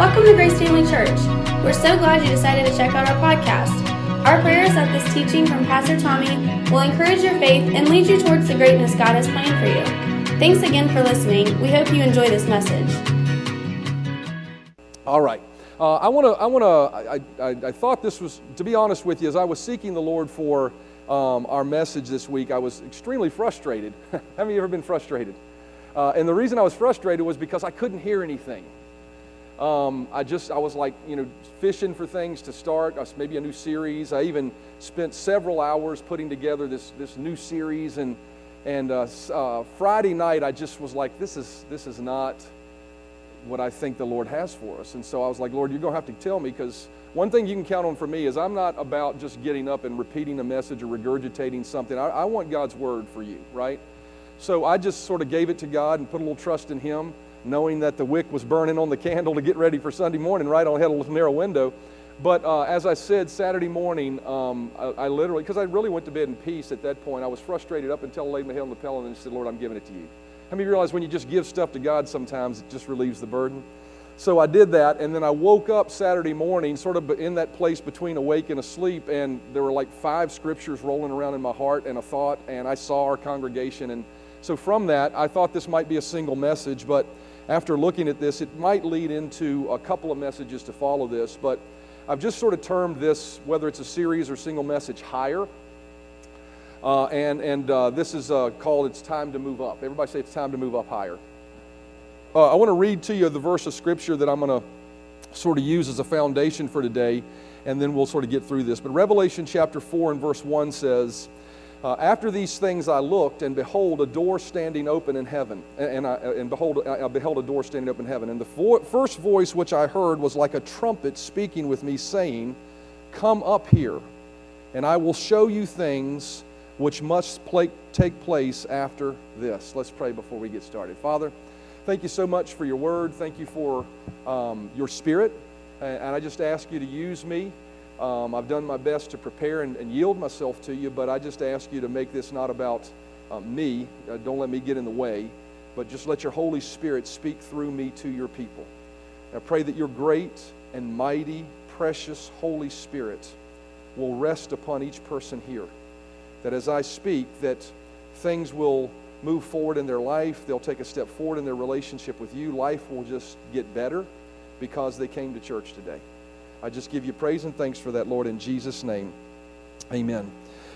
Welcome to Grace Family Church. We're so glad you decided to check out our podcast. Our prayer is that this teaching from Pastor Tommy will encourage your faith and lead you towards the greatness God has planned for you. Thanks again for listening. We hope you enjoy this message. All right. Uh, I want to. I want to. I, I, I thought this was, to be honest with you, as I was seeking the Lord for um, our message this week, I was extremely frustrated. Have you ever been frustrated? Uh, and the reason I was frustrated was because I couldn't hear anything. Um, I just, I was like, you know, fishing for things to start, uh, maybe a new series. I even spent several hours putting together this, this new series. And, and uh, uh, Friday night, I just was like, this is, this is not what I think the Lord has for us. And so I was like, Lord, you're going to have to tell me because one thing you can count on for me is I'm not about just getting up and repeating a message or regurgitating something. I, I want God's word for you, right? So I just sort of gave it to God and put a little trust in Him, knowing that the wick was burning on the candle to get ready for Sunday morning, right on, had a little narrow window. But uh, as I said, Saturday morning, um, I, I, literally, because I really went to bed in peace at that point, I was frustrated up until I laid my head on the pillow and said, Lord, I'm giving it to you. How many you realize when you just give stuff to God, sometimes it just relieves the burden? So I did that, and then I woke up Saturday morning, sort of in that place between awake and asleep, and there were like five scriptures rolling around in my heart and a thought, and I saw our congregation, and so, from that, I thought this might be a single message, but after looking at this, it might lead into a couple of messages to follow this. But I've just sort of termed this, whether it's a series or single message, higher. Uh, and and uh, this is uh, called It's Time to Move Up. Everybody say it's time to move up higher. Uh, I want to read to you the verse of Scripture that I'm going to sort of use as a foundation for today, and then we'll sort of get through this. But Revelation chapter 4 and verse 1 says, uh, after these things I looked, and behold, a door standing open in heaven. And, I, and behold, I beheld a door standing open in heaven. And the first voice which I heard was like a trumpet speaking with me, saying, Come up here, and I will show you things which must play, take place after this. Let's pray before we get started. Father, thank you so much for your word. Thank you for um, your spirit. And I just ask you to use me. Um, I've done my best to prepare and, and, yield myself to you, but I just ask you to make this not about um, me. Uh, don't let me get in the way, but just let your Holy Spirit speak through me to your people. I pray that your great and mighty, precious Holy Spirit will rest upon each person here. That as I speak, that things will move forward in their life. They'll take a step forward in their relationship with you. Life will just get better because they came to church today. I just give you praise and thanks for that, Lord, in Jesus' name. Amen.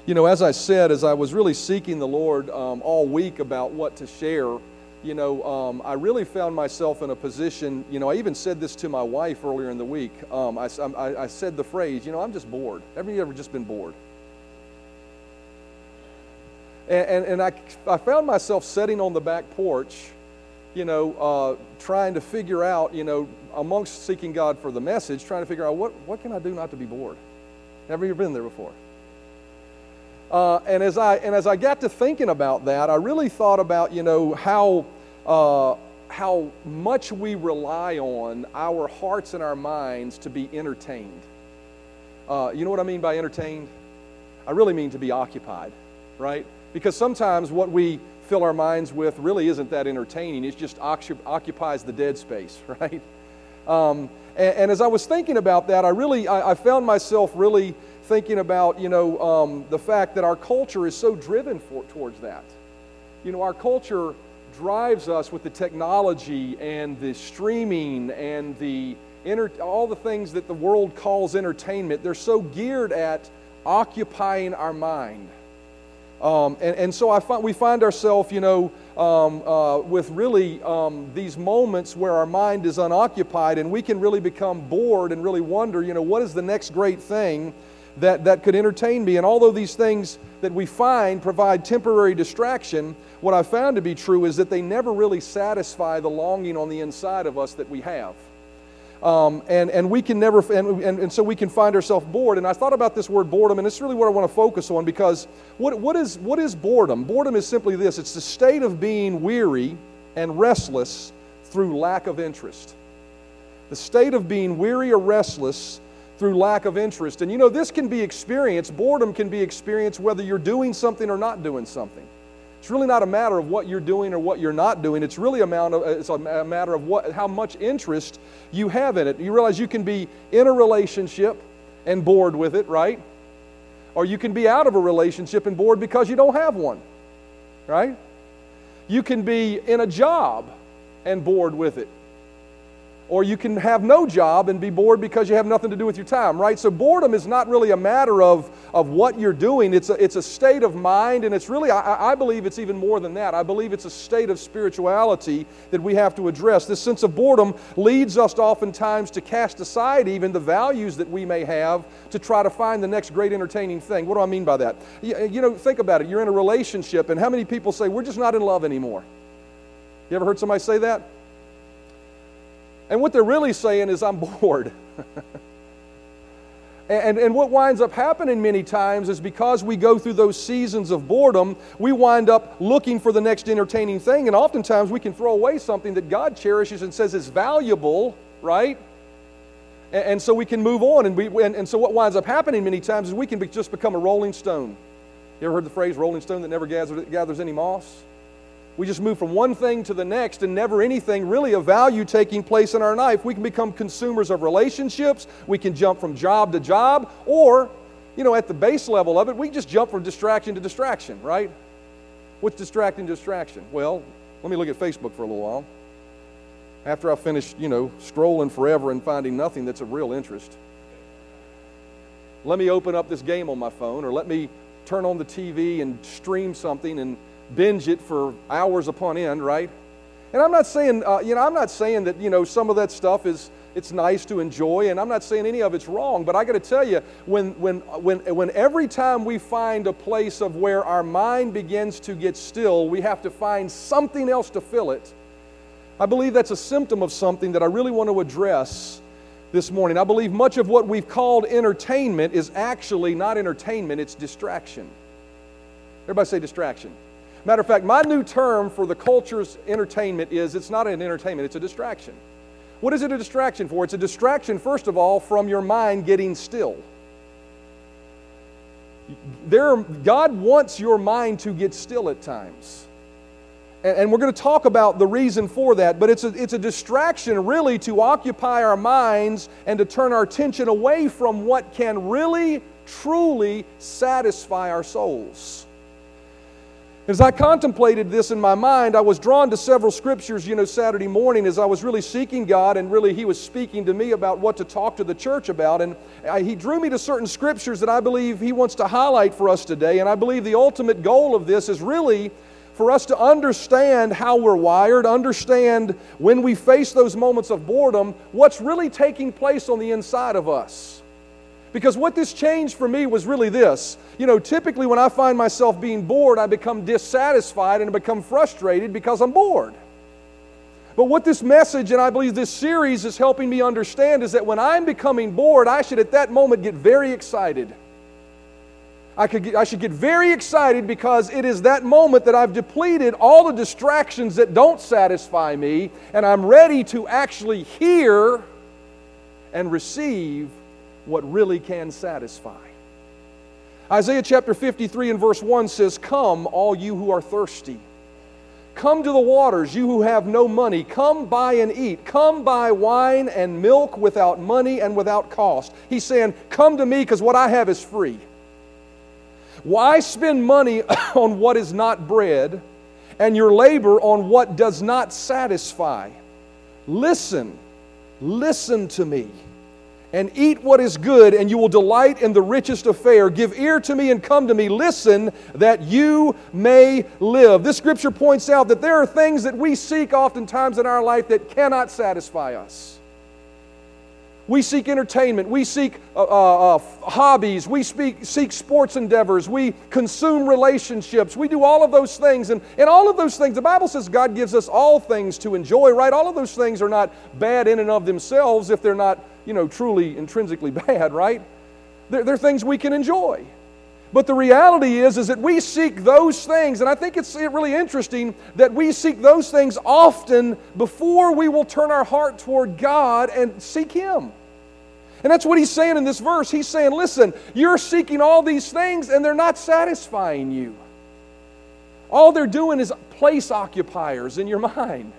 You know, as I said, as I was really seeking the Lord um, all week about what to share, you know, um, I really found myself in a position, you know, I even said this to my wife earlier in the week. Um, I, I, I, said the phrase, you know, I'm just bored. Have you ever just been bored? And, and, and I, I found myself sitting on the back porch you know, uh, trying to figure out, you know, amongst seeking God for the message, trying to figure out what, what can I do not to be bored? Never been there before. Uh, and as I and as I got to thinking about that, I really thought about, you know, how uh, how much we rely on our hearts and our minds to be entertained. Uh, you know what I mean by entertained? I really mean to be occupied, right? Because sometimes what we fill our minds with really isn't that entertaining. It just occupies the dead space, right? Um, and, and, as I was thinking about that, I really I, I found myself really thinking about you know um, the fact that our culture is so driven for, towards that. You know, our culture drives us with the technology and the streaming and the inter- all the things that the world calls entertainment. They're so geared at occupying our mind. Um, and, and, so I find, we find ourselves, you know, um, uh, with really um, these moments where our mind is unoccupied and we can really become bored and really wonder, you know, what is the next great thing that, that could entertain me? And although these things that we find provide temporary distraction, what I found to be true is that they never really satisfy the longing on the inside of us that we have. Um, and, and we can never, and, and, and so we can find ourselves bored. And I thought about this word boredom, and it's really what I want to focus on because what, what, is, what is boredom? Boredom is simply this it's the state of being weary and restless through lack of interest. The state of being weary or restless through lack of interest. And you know, this can be experienced, boredom can be experienced whether you're doing something or not doing something. It's really not a matter of what you're doing or what you're not doing. It's really a matter of, it's a matter of what, how much interest you have in it. You realize you can be in a relationship and bored with it, right? Or you can be out of a relationship and bored because you don't have one, right? You can be in a job and bored with it or you can have no job and be bored because you have nothing to do with your time, right? So boredom is not really a matter of, of what you're doing. It's a, it's a state of mind, and it's really, I, I believe it's even more than that. I believe it's a state of spirituality that we have to address. This sense of boredom leads us oftentimes to cast aside even the values that we may have to try to find the next great entertaining thing. What do I mean by that? You, you know, think about it. You're in a relationship, and how many people say, We're just not in love anymore? You ever heard somebody say that? And what they're really saying is, I'm bored. and, and what winds up happening many times is because we go through those seasons of boredom, we wind up looking for the next entertaining thing. And oftentimes we can throw away something that God cherishes and says is valuable, right? And, and so we can move on. And, we, and, and so what winds up happening many times is we can be, just become a rolling stone. You ever heard the phrase rolling stone that never gathers, gathers any moss? We just move from one thing to the next and never anything really of value taking place in our life. We can become consumers of relationships. We can jump from job to job. Or, you know, at the base level of it, we just jump from distraction to distraction, right? What's distracting distraction? Well, let me look at Facebook for a little while. After I finish, you know, scrolling forever and finding nothing that's of real interest, let me open up this game on my phone or let me turn on the TV and stream something and binge it for hours upon end, right? And I'm not saying, uh, you know, I'm not saying that, you know, some of that stuff is, it's nice to enjoy, and I'm not saying any of it's wrong, but I got to tell you, when, when, when, when every time we find a place of where our mind begins to get still, we have to find something else to fill it. I believe that's a symptom of something that I really want to address this morning. I believe much of what we've called entertainment is actually not entertainment, it's distraction. Everybody say distraction. Matter of fact, my new term for the culture's entertainment is it's not an entertainment, it's a distraction. What is it a distraction for? It's a distraction, first of all, from your mind getting still. There, God wants your mind to get still at times. And, we're going to talk about the reason for that, but it's a, it's a distraction really to occupy our minds and to turn our attention away from what can really, truly satisfy our souls. As I contemplated this in my mind, I was drawn to several scriptures, you know, Saturday morning as I was really seeking God and really He was speaking to me about what to talk to the church about. And I, He drew me to certain scriptures that I believe He wants to highlight for us today. And I believe the ultimate goal of this is really for us to understand how we're wired, understand when we face those moments of boredom, what's really taking place on the inside of us. Because what this changed for me was really this. You know, typically when I find myself being bored, I become dissatisfied and I become frustrated because I'm bored. But what this message, and I believe this series is helping me understand, is that when I'm becoming bored, I should at that moment get very excited. I, could get, I should get very excited because it is that moment that I've depleted all the distractions that don't satisfy me, and I'm ready to actually hear and receive what really can satisfy. Isaiah chapter 53 and verse 1 says, Come, all you who are thirsty. Come to the waters, you who have no money. Come buy and eat. Come buy wine and milk without money and without cost. He's saying, Come to me because what I have is free. Why spend money on what is not bread and your labor on what does not satisfy? Listen, listen to me and eat what is good, and you will delight in the richest affair. Give ear to me and come to me. Listen that you may live. This scripture points out that there are things that we seek oftentimes in our life that cannot satisfy us. We seek entertainment. We seek uh, uh, uh, hobbies. We speak, seek sports endeavors. We consume relationships. We do all of those things. And, and all of those things, the Bible says God gives us all things to enjoy, right? All of those things are not bad in and of themselves if they're not, you know, truly intrinsically bad, right? They're, they're things we can enjoy. But the reality is, is that we seek those things, and I think it's really interesting that we seek those things often before we will turn our heart toward God and seek Him. And that's what he's saying in this verse. He's saying, listen, you're seeking all these things and they're not satisfying you. All they're doing is place occupiers in your mind.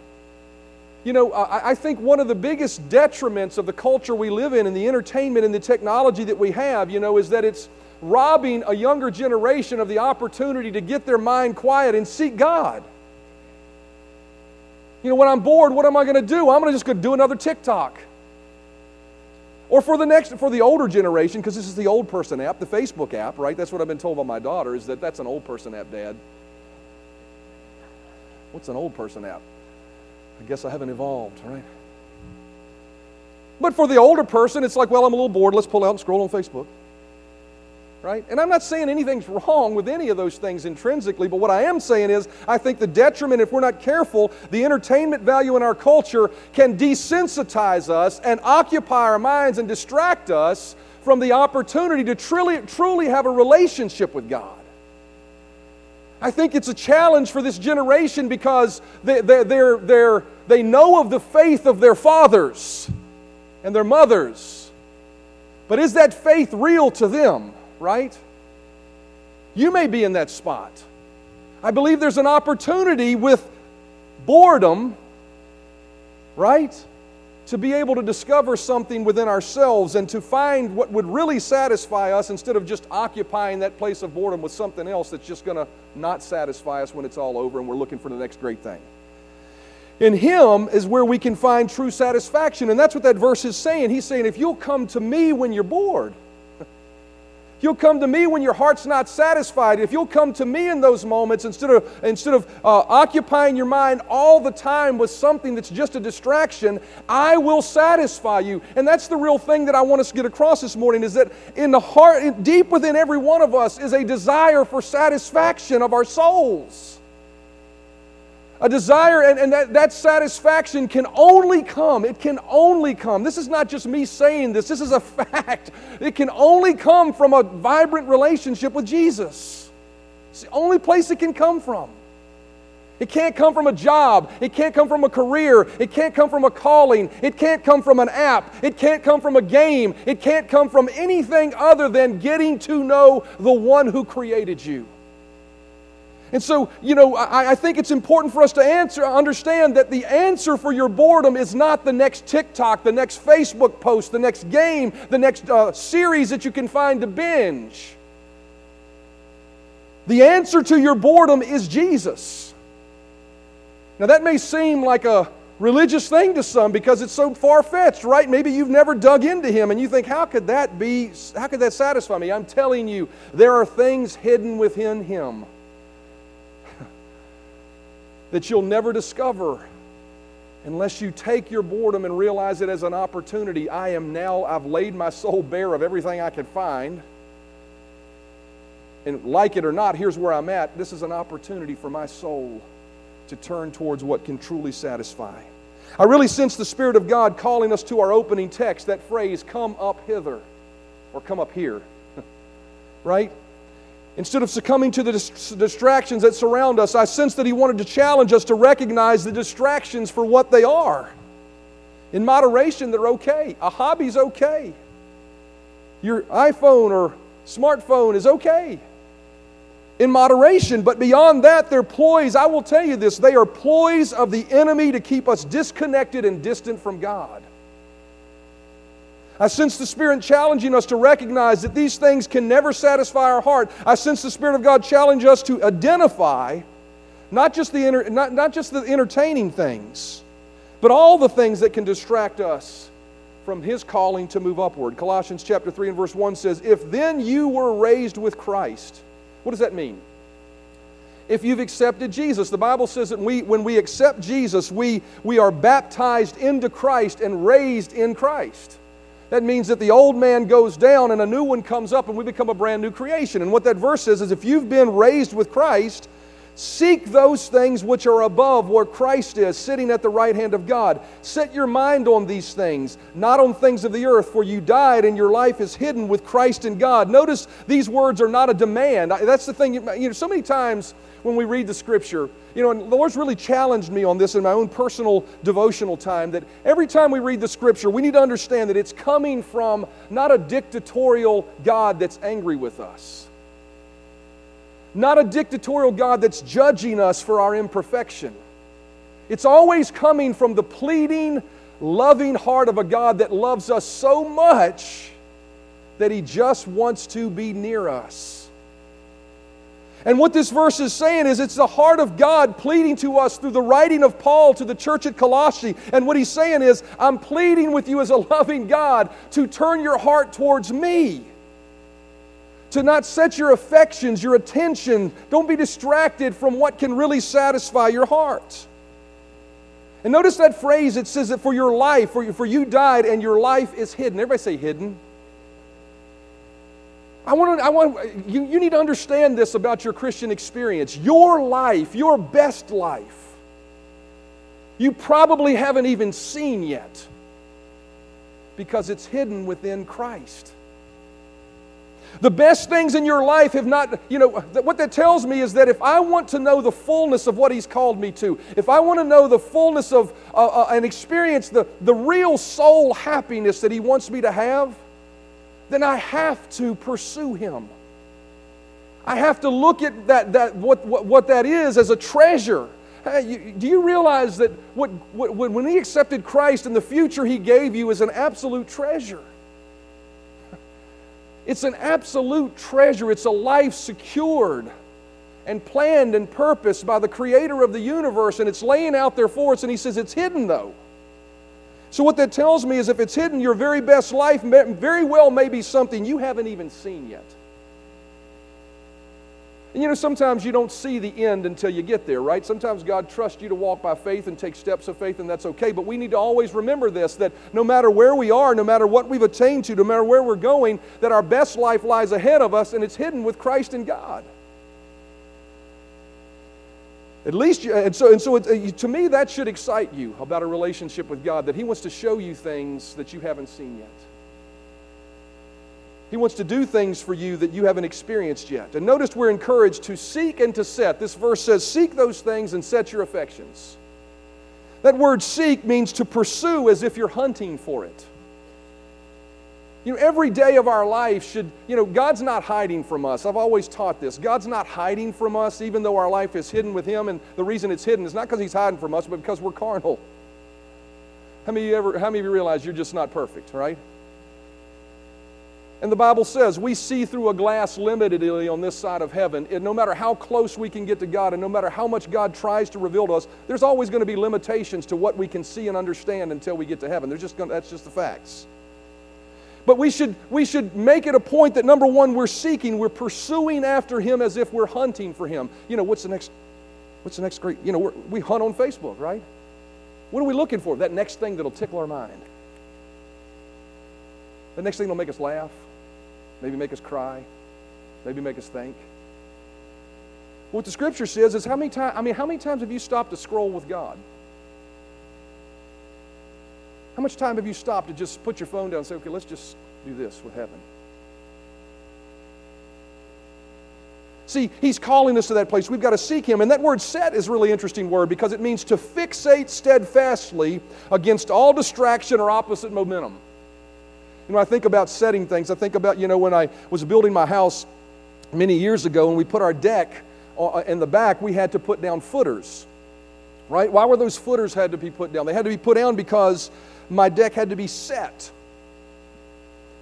You know, I, I think one of the biggest detriments of the culture we live in and the entertainment and the technology that we have, you know, is that it's robbing a younger generation of the opportunity to get their mind quiet and seek God. You know, when I'm bored, what am I going to do? I'm going to just go do another TikTok. Or for the next, for the older generation, because this is the old person app, the Facebook app, right? That's what I've been told by my daughter is that that's an old person app, Dad. What's an old person app? I guess I haven't evolved, right? But for the older person, it's like, well, I'm a little bored. Let's pull out and scroll on Facebook right? And I'm not saying anything's wrong with any of those things intrinsically, but what I am saying is I think the detriment, if we're not careful, the entertainment value in our culture can desensitize us and occupy our minds and distract us from the opportunity to truly, truly have a relationship with God. I think it's a challenge for this generation because they, they, they're, they're, they know of the faith of their fathers and their mothers. But is that faith real to them? right? You may be in that spot. I believe there's an opportunity with boredom, right? To be able to discover something within ourselves and to find what would really satisfy us instead of just occupying that place of boredom with something else that's just going to not satisfy us when it's all over and we're looking for the next great thing. In Him is where we can find true satisfaction. And that's what that verse is saying. He's saying, if you'll come to me when you're bored, you'll come to me when your heart's not satisfied, if you'll come to me in those moments instead of, instead of uh, occupying your mind all the time with something that's just a distraction, I will satisfy you. And that's the real thing that I want us to get across this morning is that in the heart, deep within every one of us, is a desire for satisfaction of our souls. A desire and, and that, that satisfaction can only come. It can only come. This is not just me saying this, this is a fact. It can only come from a vibrant relationship with Jesus. It's the only place it can come from. It can't come from a job. It can't come from a career. It can't come from a calling. It can't come from an app. It can't come from a game. It can't come from anything other than getting to know the one who created you. And so, you know, I, I, think it's important for us to answer, understand that the answer for your boredom is not the next TikTok, the next Facebook post, the next game, the next uh, series that you can find to binge. The answer to your boredom is Jesus. Now, that may seem like a religious thing to some because it's so far fetched, right? Maybe you've never dug into Him and you think, how could that be, how could that satisfy me? I'm telling you, there are things hidden within Him that you'll never discover unless you take your boredom and realize it as an opportunity. I am now, I've laid my soul bare of everything I could find. And like it or not, here's where I'm at. This is an opportunity for my soul to turn towards what can truly satisfy. I really sense the Spirit of God calling us to our opening text, that phrase, come up hither, or come up here, right? Instead of succumbing to the distractions that surround us, I sense that he wanted to challenge us to recognize the distractions for what they are. In moderation, they're okay. A hobby's okay. Your iPhone or smartphone is okay. In moderation, but beyond that, they're ploys. I will tell you this they are ploys of the enemy to keep us disconnected and distant from God. I sense the Spirit challenging us to recognize that these things can never satisfy our heart. I sense the Spirit of God challenge us to identify not just the, enter, not, not just the entertaining things, but all the things that can distract us from His calling to move upward. Colossians chapter 3 and verse 1 says, If then you were raised with Christ, what does that mean? if you've accepted Jesus. The Bible says that we, when we accept Jesus, we, we are baptized into Christ and raised in Christ. That means that the old man goes down and a new one comes up and we become a brand new creation. And what that verse says is if you've been raised with Christ, Seek those things which are above where Christ is, sitting at the right hand of God. Set your mind on these things, not on things of the earth, for you died and your life is hidden with Christ in God. Notice these words are not a demand. That's the thing, you know, so many times when we read the scripture, you know, and the Lord's really challenged me on this in my own personal devotional time that every time we read the scripture, we need to understand that it's coming from not a dictatorial God that's angry with us not a dictatorial God that's judging us for our imperfection. It's always coming from the pleading, loving heart of a God that loves us so much that He just wants to be near us. And what this verse is saying is it's the heart of God pleading to us through the writing of Paul to the church at Colossae. And what he's saying is, I'm pleading with you as a loving God to turn your heart towards me. To not set your affections, your attention, don't be distracted from what can really satisfy your heart. And notice that phrase, it says that for your life, for you, for you died and your life is hidden. Everybody say hidden. I want, to, I want you, you need to understand this about your Christian experience. Your life, your best life, you probably haven't even seen yet because it's hidden within Christ. The best things in your life have not, you know, what that tells me is that if I want to know the fullness of what He's called me to, if I want to know the fullness of uh, uh, and experience the, the real soul happiness that He wants me to have, then I have to pursue Him. I have to look at that, that what, what, what that is as a treasure. Hey, you, do you realize that what, what, when He accepted Christ and the future He gave you is an absolute treasure? It's an absolute treasure. It's a life secured and planned and purposed by the creator of the universe, and it's laying out there for us. And he says it's hidden, though. So, what that tells me is if it's hidden, your very best life very well may be something you haven't even seen yet. And you know, sometimes you don't see the end until you get there, right? Sometimes God trusts you to walk by faith and take steps of faith, and that's okay. But we need to always remember this that no matter where we are, no matter what we've attained to, no matter where we're going, that our best life lies ahead of us and it's hidden with Christ and God. At least, you, and so, and so it, uh, to me, that should excite you about a relationship with God, that He wants to show you things that you haven't seen yet. He wants to do things for you that you haven't experienced yet. And notice we're encouraged to seek and to set. This verse says, Seek those things and set your affections. That word seek means to pursue as if you're hunting for it. You know, every day of our life should, you know, God's not hiding from us. I've always taught this. God's not hiding from us, even though our life is hidden with Him. And the reason it's hidden is not because He's hiding from us, but because we're carnal. How many ever, how many of you realize you're just not perfect, right? And the Bible says we see through a glass limitedly on this side of heaven. And no matter how close we can get to God and no matter how much God tries to reveal to us, there's always going to be limitations to what we can see and understand until we get to heaven. There's just that's just the facts. But we should, we should make it a point that number one, we're seeking, we're pursuing after Him as if we're hunting for Him. You know, what's the next, what's the next great, you know, we hunt on Facebook, right? What are we looking for? That next thing that'll tickle our mind. The next thing that'll make us laugh, maybe make us cry, maybe make us think. What the scripture says is how many times, I mean, how many times have you stopped to scroll with God? How much time have you stopped to just put your phone down and say, okay, let's just do this with heaven? See, he's calling us to that place. We've got to seek him. And that word set is a really interesting word because it means to fixate steadfastly against all distraction or opposite momentum. You know, I think about setting things. I think about, you know, when I was building my house many years ago and we put our deck uh, in the back, we had to put down footers. Right? Why were those footers had to be put down? They had to be put down because my deck had to be set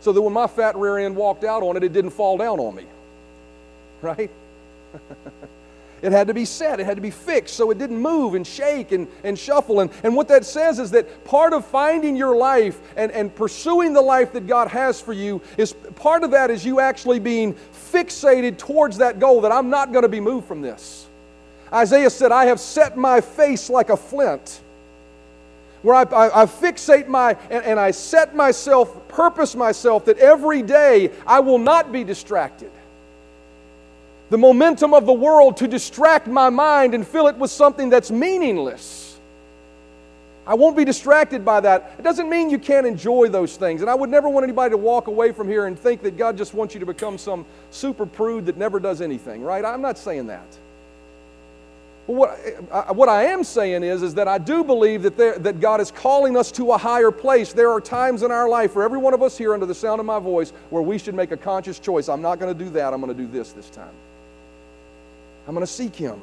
so that when my fat rear end walked out on it, it didn't fall down on me. Right? it had to be set, it had to be fixed so it didn't move and shake and, and shuffle. And, and what that says is that part of finding your life and, and pursuing the life that God has for you is part of that is you actually being fixated towards that goal that I'm not going to be moved from this. Isaiah said, I have set my face like a flint where I, I, I fixate my, and, and I set myself, purpose myself that every day I will not be distracted the momentum of the world to distract my mind and fill it with something that's meaningless. I won't be distracted by that. It doesn't mean you can't enjoy those things. And I would never want anybody to walk away from here and think that God just wants you to become some super prude that never does anything, right? I'm not saying that. But what, I, what I am saying is, is that I do believe that, there, that God is calling us to a higher place. There are times in our life for every one of us here under the sound of my voice where we should make a conscious choice. I'm not going to do that. I'm going to do this this time. I'm going to seek Him.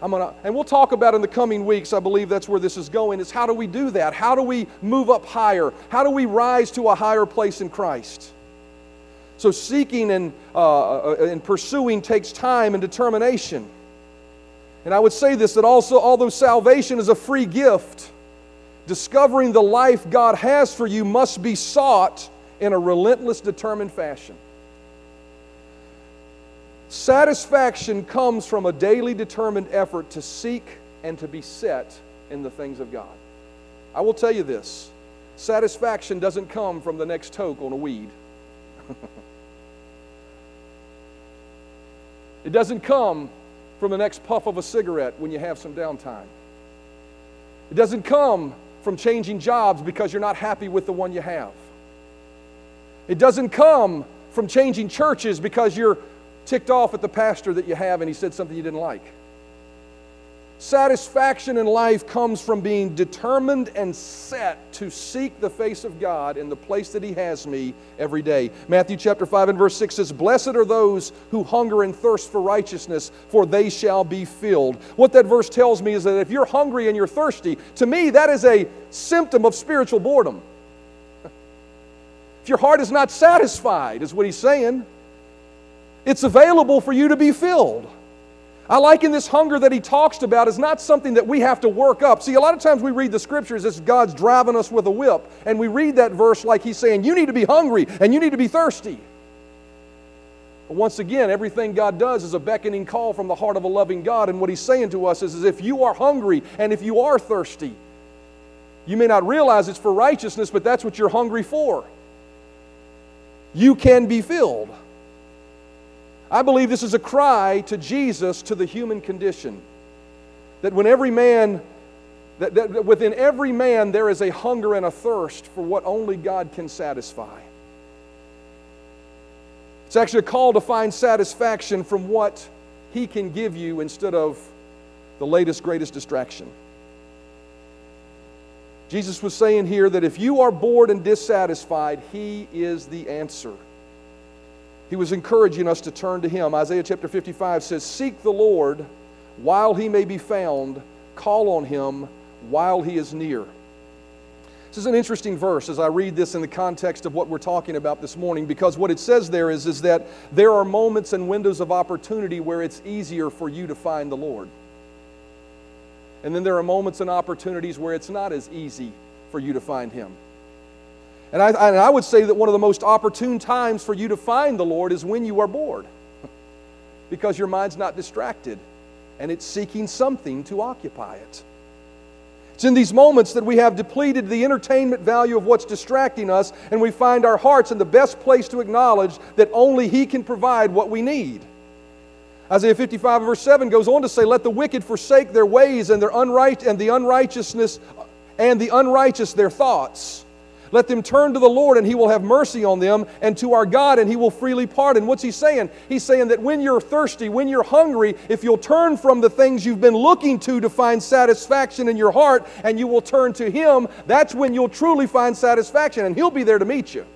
I'm gonna, and we'll talk about in the coming weeks, I believe that's where this is going, is how do we do that? How do we move up higher? How do we rise to a higher place in Christ? So, seeking and, uh, uh and pursuing takes time and determination. And I would say this that also, although salvation is a free gift, discovering the life God has for you must be sought in a relentless, determined fashion. Satisfaction comes from a daily determined effort to seek and to be set in the things of God. I will tell you this satisfaction doesn't come from the next toke on a weed. it doesn't come from the next puff of a cigarette when you have some downtime. It doesn't come from changing jobs because you're not happy with the one you have. It doesn't come from changing churches because you're ticked off at the pastor that you have and he said something you didn't like. Satisfaction in life comes from being determined and set to seek the face of God in the place that He has me every day. Matthew chapter 5 and verse 6 says, Blessed are those who hunger and thirst for righteousness, for they shall be filled. What that verse tells me is that if you're hungry and you're thirsty, to me, that is a symptom of spiritual boredom. if your heart is not satisfied, is what He's saying, it's available for you to be filled. I liken this hunger that he talks about is not something that we have to work up. See, a lot of times we read the scriptures as God's driving us with a whip, and we read that verse like he's saying, You need to be hungry and you need to be thirsty. But once again, everything God does is a beckoning call from the heart of a loving God, and what he's saying to us is, is if you are hungry and if you are thirsty, you may not realize it's for righteousness, but that's what you're hungry for. You can be filled. I believe this is a cry to Jesus to the human condition. That when every man, that, that, that within every man there is a hunger and a thirst for what only God can satisfy. It's actually a call to find satisfaction from what He can give you instead of the latest, greatest distraction. Jesus was saying here that if you are bored and dissatisfied, He is the answer. He was encouraging us to turn to Him. Isaiah chapter 55 says, Seek the Lord while He may be found, call on Him while He is near. This is an interesting verse as I read this in the context of what we're talking about this morning because what it says there is, is that there are moments and windows of opportunity where it's easier for you to find the Lord. And then there are moments and opportunities where it's not as easy for you to find Him. And I, and I would say that one of the most opportune times for you to find the Lord is when you are bored, because your mind's not distracted and it's seeking something to occupy it. It's in these moments that we have depleted the entertainment value of what's distracting us, and we find our hearts in the best place to acknowledge that only He can provide what we need. Isaiah 55 verse 7 goes on to say, Let the wicked forsake their ways and their unright and the unrighteousness and the unrighteous their thoughts. Let them turn to the Lord and He will have mercy on them, and to our God and He will freely pardon. What's He saying? He's saying that when you're thirsty, when you're hungry, if you'll turn from the things you've been looking to to find satisfaction in your heart and you will turn to Him, that's when you'll truly find satisfaction, and He'll be there to meet you.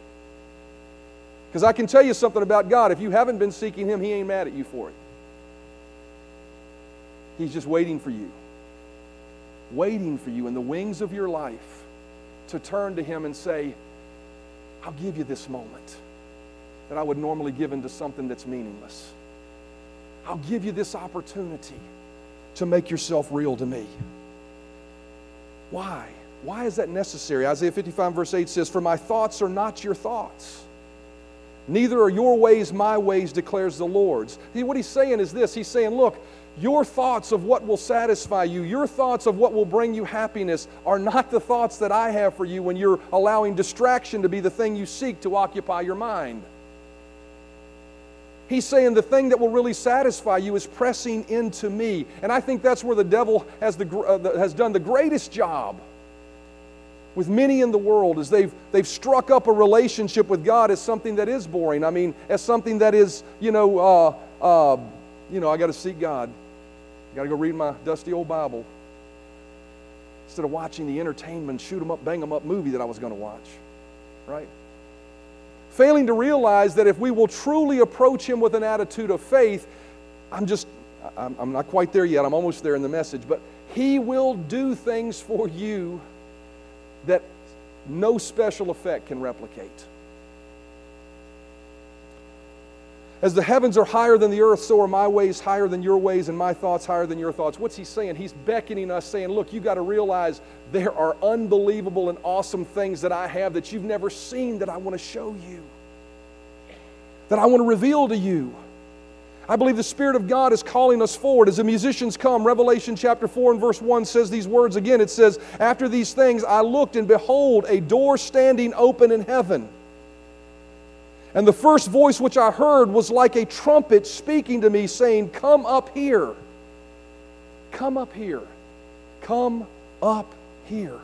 Because I can tell you something about God. If you haven't been seeking Him, He ain't mad at you for it. He's just waiting for you, waiting for you in the wings of your life to turn to Him and say, I'll give you this moment that I would normally give into something that's meaningless. I'll give you this opportunity to make yourself real to me. Why? Why is that necessary? Isaiah 55, verse 8 says, For my thoughts are not your thoughts. Neither are your ways my ways, declares the Lord's. See, what he's saying is this He's saying, Look, your thoughts of what will satisfy you, your thoughts of what will bring you happiness, are not the thoughts that I have for you when you're allowing distraction to be the thing you seek to occupy your mind. He's saying the thing that will really satisfy you is pressing into me. And I think that's where the devil has, the, uh, the, has done the greatest job with many in the world is they've, they've struck up a relationship with God as something that is boring. I mean, as something that is, you know, uh, uh, you know, I got to seek God. Got to go read my dusty old Bible instead of watching the entertainment, shoot 'em up, bang 'em up movie that I was going to watch. Right? Failing to realize that if we will truly approach Him with an attitude of faith, I'm just, I'm, I'm not quite there yet. I'm almost there in the message. But He will do things for you that no special effect can replicate. As the heavens are higher than the earth, so are my ways higher than your ways, and my thoughts higher than your thoughts. What's he saying? He's beckoning us, saying, Look, you got to realize there are unbelievable and awesome things that I have that you've never seen that I want to show you, that I want to reveal to you. I believe the Spirit of God is calling us forward. As the musicians come, Revelation chapter 4 and verse 1 says these words again. It says, After these things I looked, and behold, a door standing open in heaven. And the first voice which I heard was like a trumpet speaking to me, saying, Come up here. Come up here. Come up here.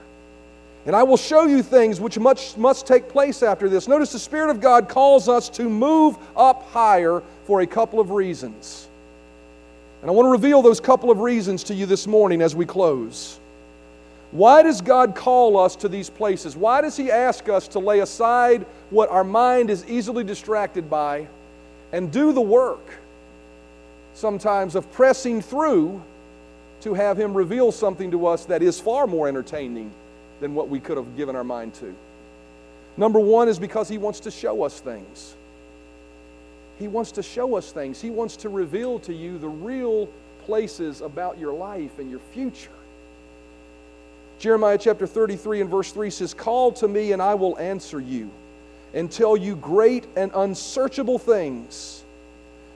And I will show you things which much must take place after this. Notice the Spirit of God calls us to move up higher for a couple of reasons. And I want to reveal those couple of reasons to you this morning as we close. Why does God call us to these places? Why does He ask us to lay aside what our mind is easily distracted by and do the work, sometimes of pressing through to have Him reveal something to us that is far more entertaining than what we could have given our mind to? Number one is because He wants to show us things. He wants to show us things. He wants to reveal to you the real places about your life and your future. Jeremiah chapter 33 and verse 3 says, Call to me and I will answer you and tell you great and unsearchable things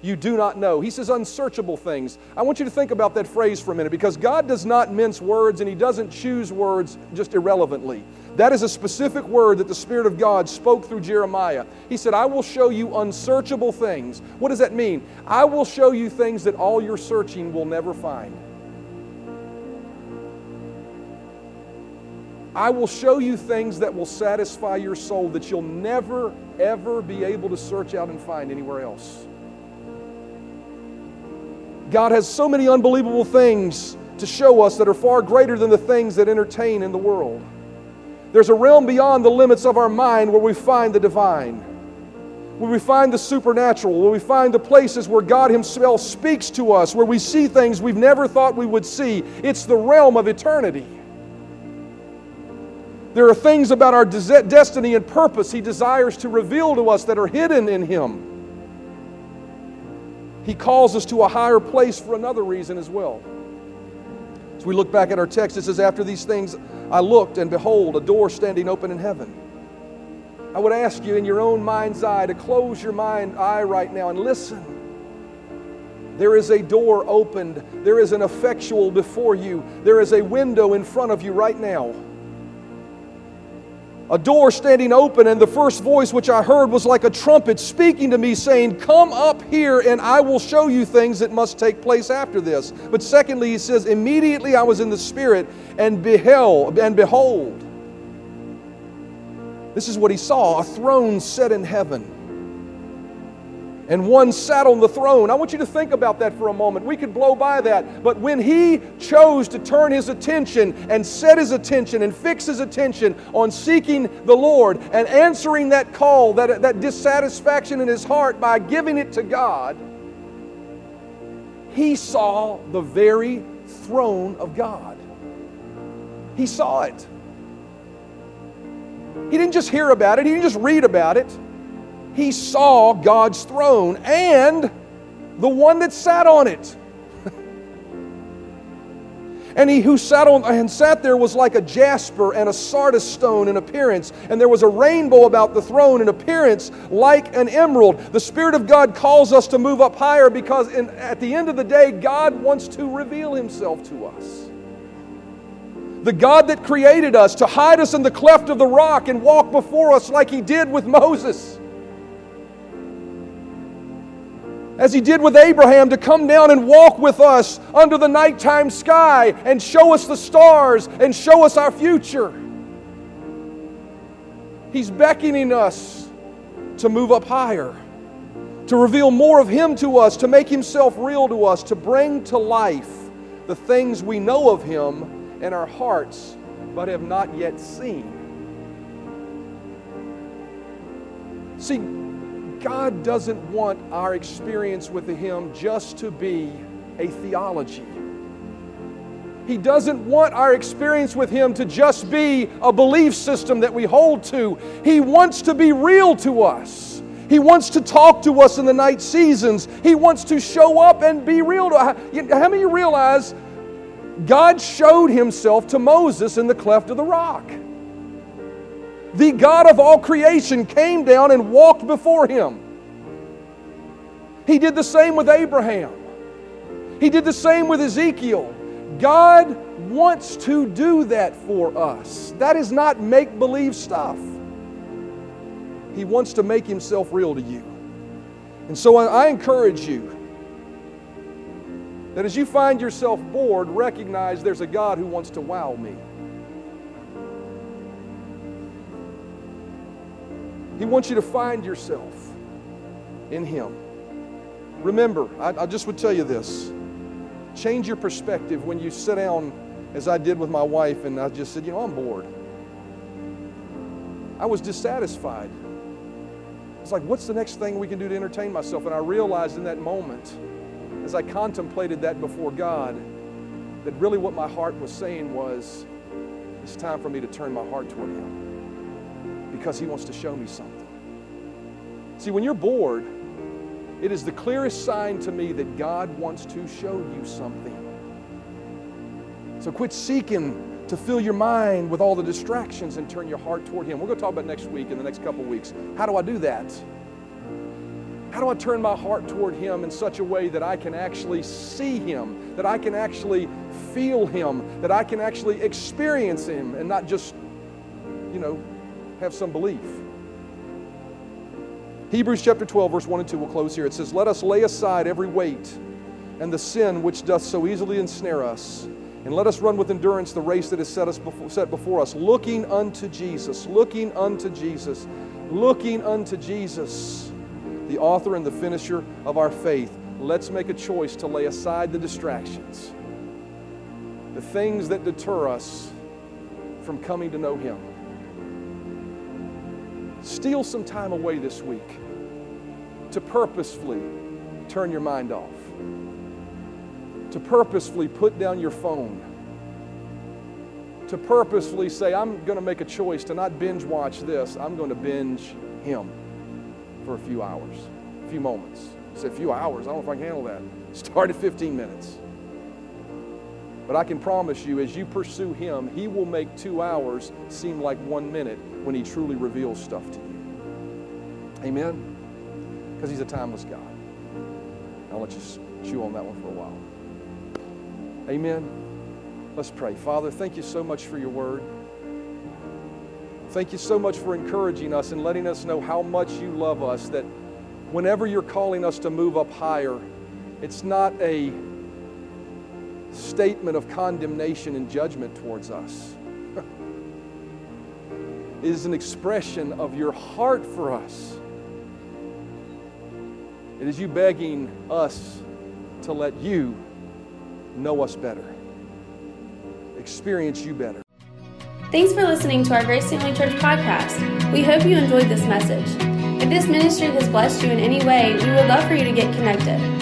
you do not know. He says unsearchable things. I want you to think about that phrase for a minute because God does not mince words and He doesn't choose words just irrelevantly. That is a specific word that the Spirit of God spoke through Jeremiah. He said, I will show you unsearchable things. What does that mean? I will show you things that all your searching will never find. I will show you things that will satisfy your soul that you'll never, ever be able to search out and find anywhere else. God has so many unbelievable things to show us that are far greater than the things that entertain in the world. There's a realm beyond the limits of our mind where we find the divine, where we find the supernatural, where we find the places where God Himself speaks to us, where we see things we've never thought we would see. It's the realm of eternity. There are things about our destiny and purpose He desires to reveal to us that are hidden in Him. He calls us to a higher place for another reason as well. As we look back at our text, it says, After these things I looked, and behold, a door standing open in heaven. I would ask you in your own mind's eye to close your mind eye right now and listen. There is a door opened, there is an effectual before you, there is a window in front of you right now a door standing open, and the first voice which I heard was like a trumpet speaking to me, saying, Come up here, and I will show you things that must take place after this. But secondly, he says, Immediately I was in the Spirit, and beheld, and behold. This is what he saw a throne set in heaven and one sat on the throne. I want you to think about that for a moment. We could blow by that. But when he chose to turn his attention and set his attention and fix his attention on seeking the Lord and answering that call, that, that dissatisfaction in his heart by giving it to God, he saw the very throne of God. He saw it. He didn't just hear about it, he didn't just read about it he saw God's throne and the one that sat on it. and he who sat on and sat there was like a jasper and a sardius stone in appearance, and there was a rainbow about the throne in appearance like an emerald. The Spirit of God calls us to move up higher because in, at the end of the day, God wants to reveal himself to us. The God that created us to hide us in the cleft of the rock and walk before us like he did with Moses as he did with Abraham, to come down and walk with us under the nighttime sky and show us the stars and show us our future. He's beckoning us to move up higher, to reveal more of Him to us, to make Himself real to us, to bring to life the things we know of Him in our hearts but have not yet seen. See, God doesn't want our experience with Him just to be a theology. He doesn't want our experience with Him to just be a belief system that we hold to. He wants to be real to us. He wants to talk to us in the night seasons. He wants to show up and be real to us. How many of you realize God showed Himself to Moses in the cleft of the rock? The God of all creation came down and walked before him. He did the same with Abraham. He did the same with Ezekiel. God wants to do that for us. That is not make believe stuff. He wants to make himself real to you. And so I, encourage you that as you find yourself bored, recognize there's a God who wants to wow me. He wants you to find yourself in Him. Remember, I, I just would tell you this change your perspective when you sit down, as I did with my wife, and I just said, You know, I'm bored. I was dissatisfied. It's like, what's the next thing we can do to entertain myself? And I realized in that moment, as I contemplated that before God, that really what my heart was saying was, it's time for me to turn my heart toward Him because He wants to show me something. See, when you're bored, it is the clearest sign to me that God wants to show you something. So quit seeking to fill your mind with all the distractions and turn your heart toward Him. We're going to talk about next week, in the next couple weeks. How do I do that? How do I turn my heart toward Him in such a way that I can actually see Him, that I can actually feel Him, that I can actually experience Him and not just, you know, have some belief? Hebrews chapter 12, verse 1 and 2, we'll close here. It says, Let us lay aside every weight and the sin which doth so easily ensnare us, and let us run with endurance the race that is set, us before, set before us, looking unto Jesus, looking unto Jesus, looking unto Jesus, the author and the finisher of our faith. Let's make a choice to lay aside the distractions, the things that deter us from coming to know Him. Steal some time away this week to purposefully turn your mind off, to purposefully put down your phone, to purposefully say, I'm going to make a choice to not binge watch this, I'm going to binge Him for a few hours, a few moments. Said, a few hours, I don't know if I can handle that. Start at 15 minutes. But I can promise you, as you pursue Him, He will make two hours seem like one minute when He truly reveals stuff to you. Amen because He's a timeless God. I'll let you chew on that one for a while. Amen. Let's pray. Father, thank you so much for your word. Thank you so much for encouraging us and letting us know how much you love us, that whenever you're calling us to move up higher, it's not a statement of condemnation and judgment towards us. it is an expression of your heart for us it is you begging us to let you know us better, experience you better. Thanks for listening to our Grace Family Church podcast. We hope you enjoyed this message. If this ministry has blessed you in any way, we would love for you to get connected.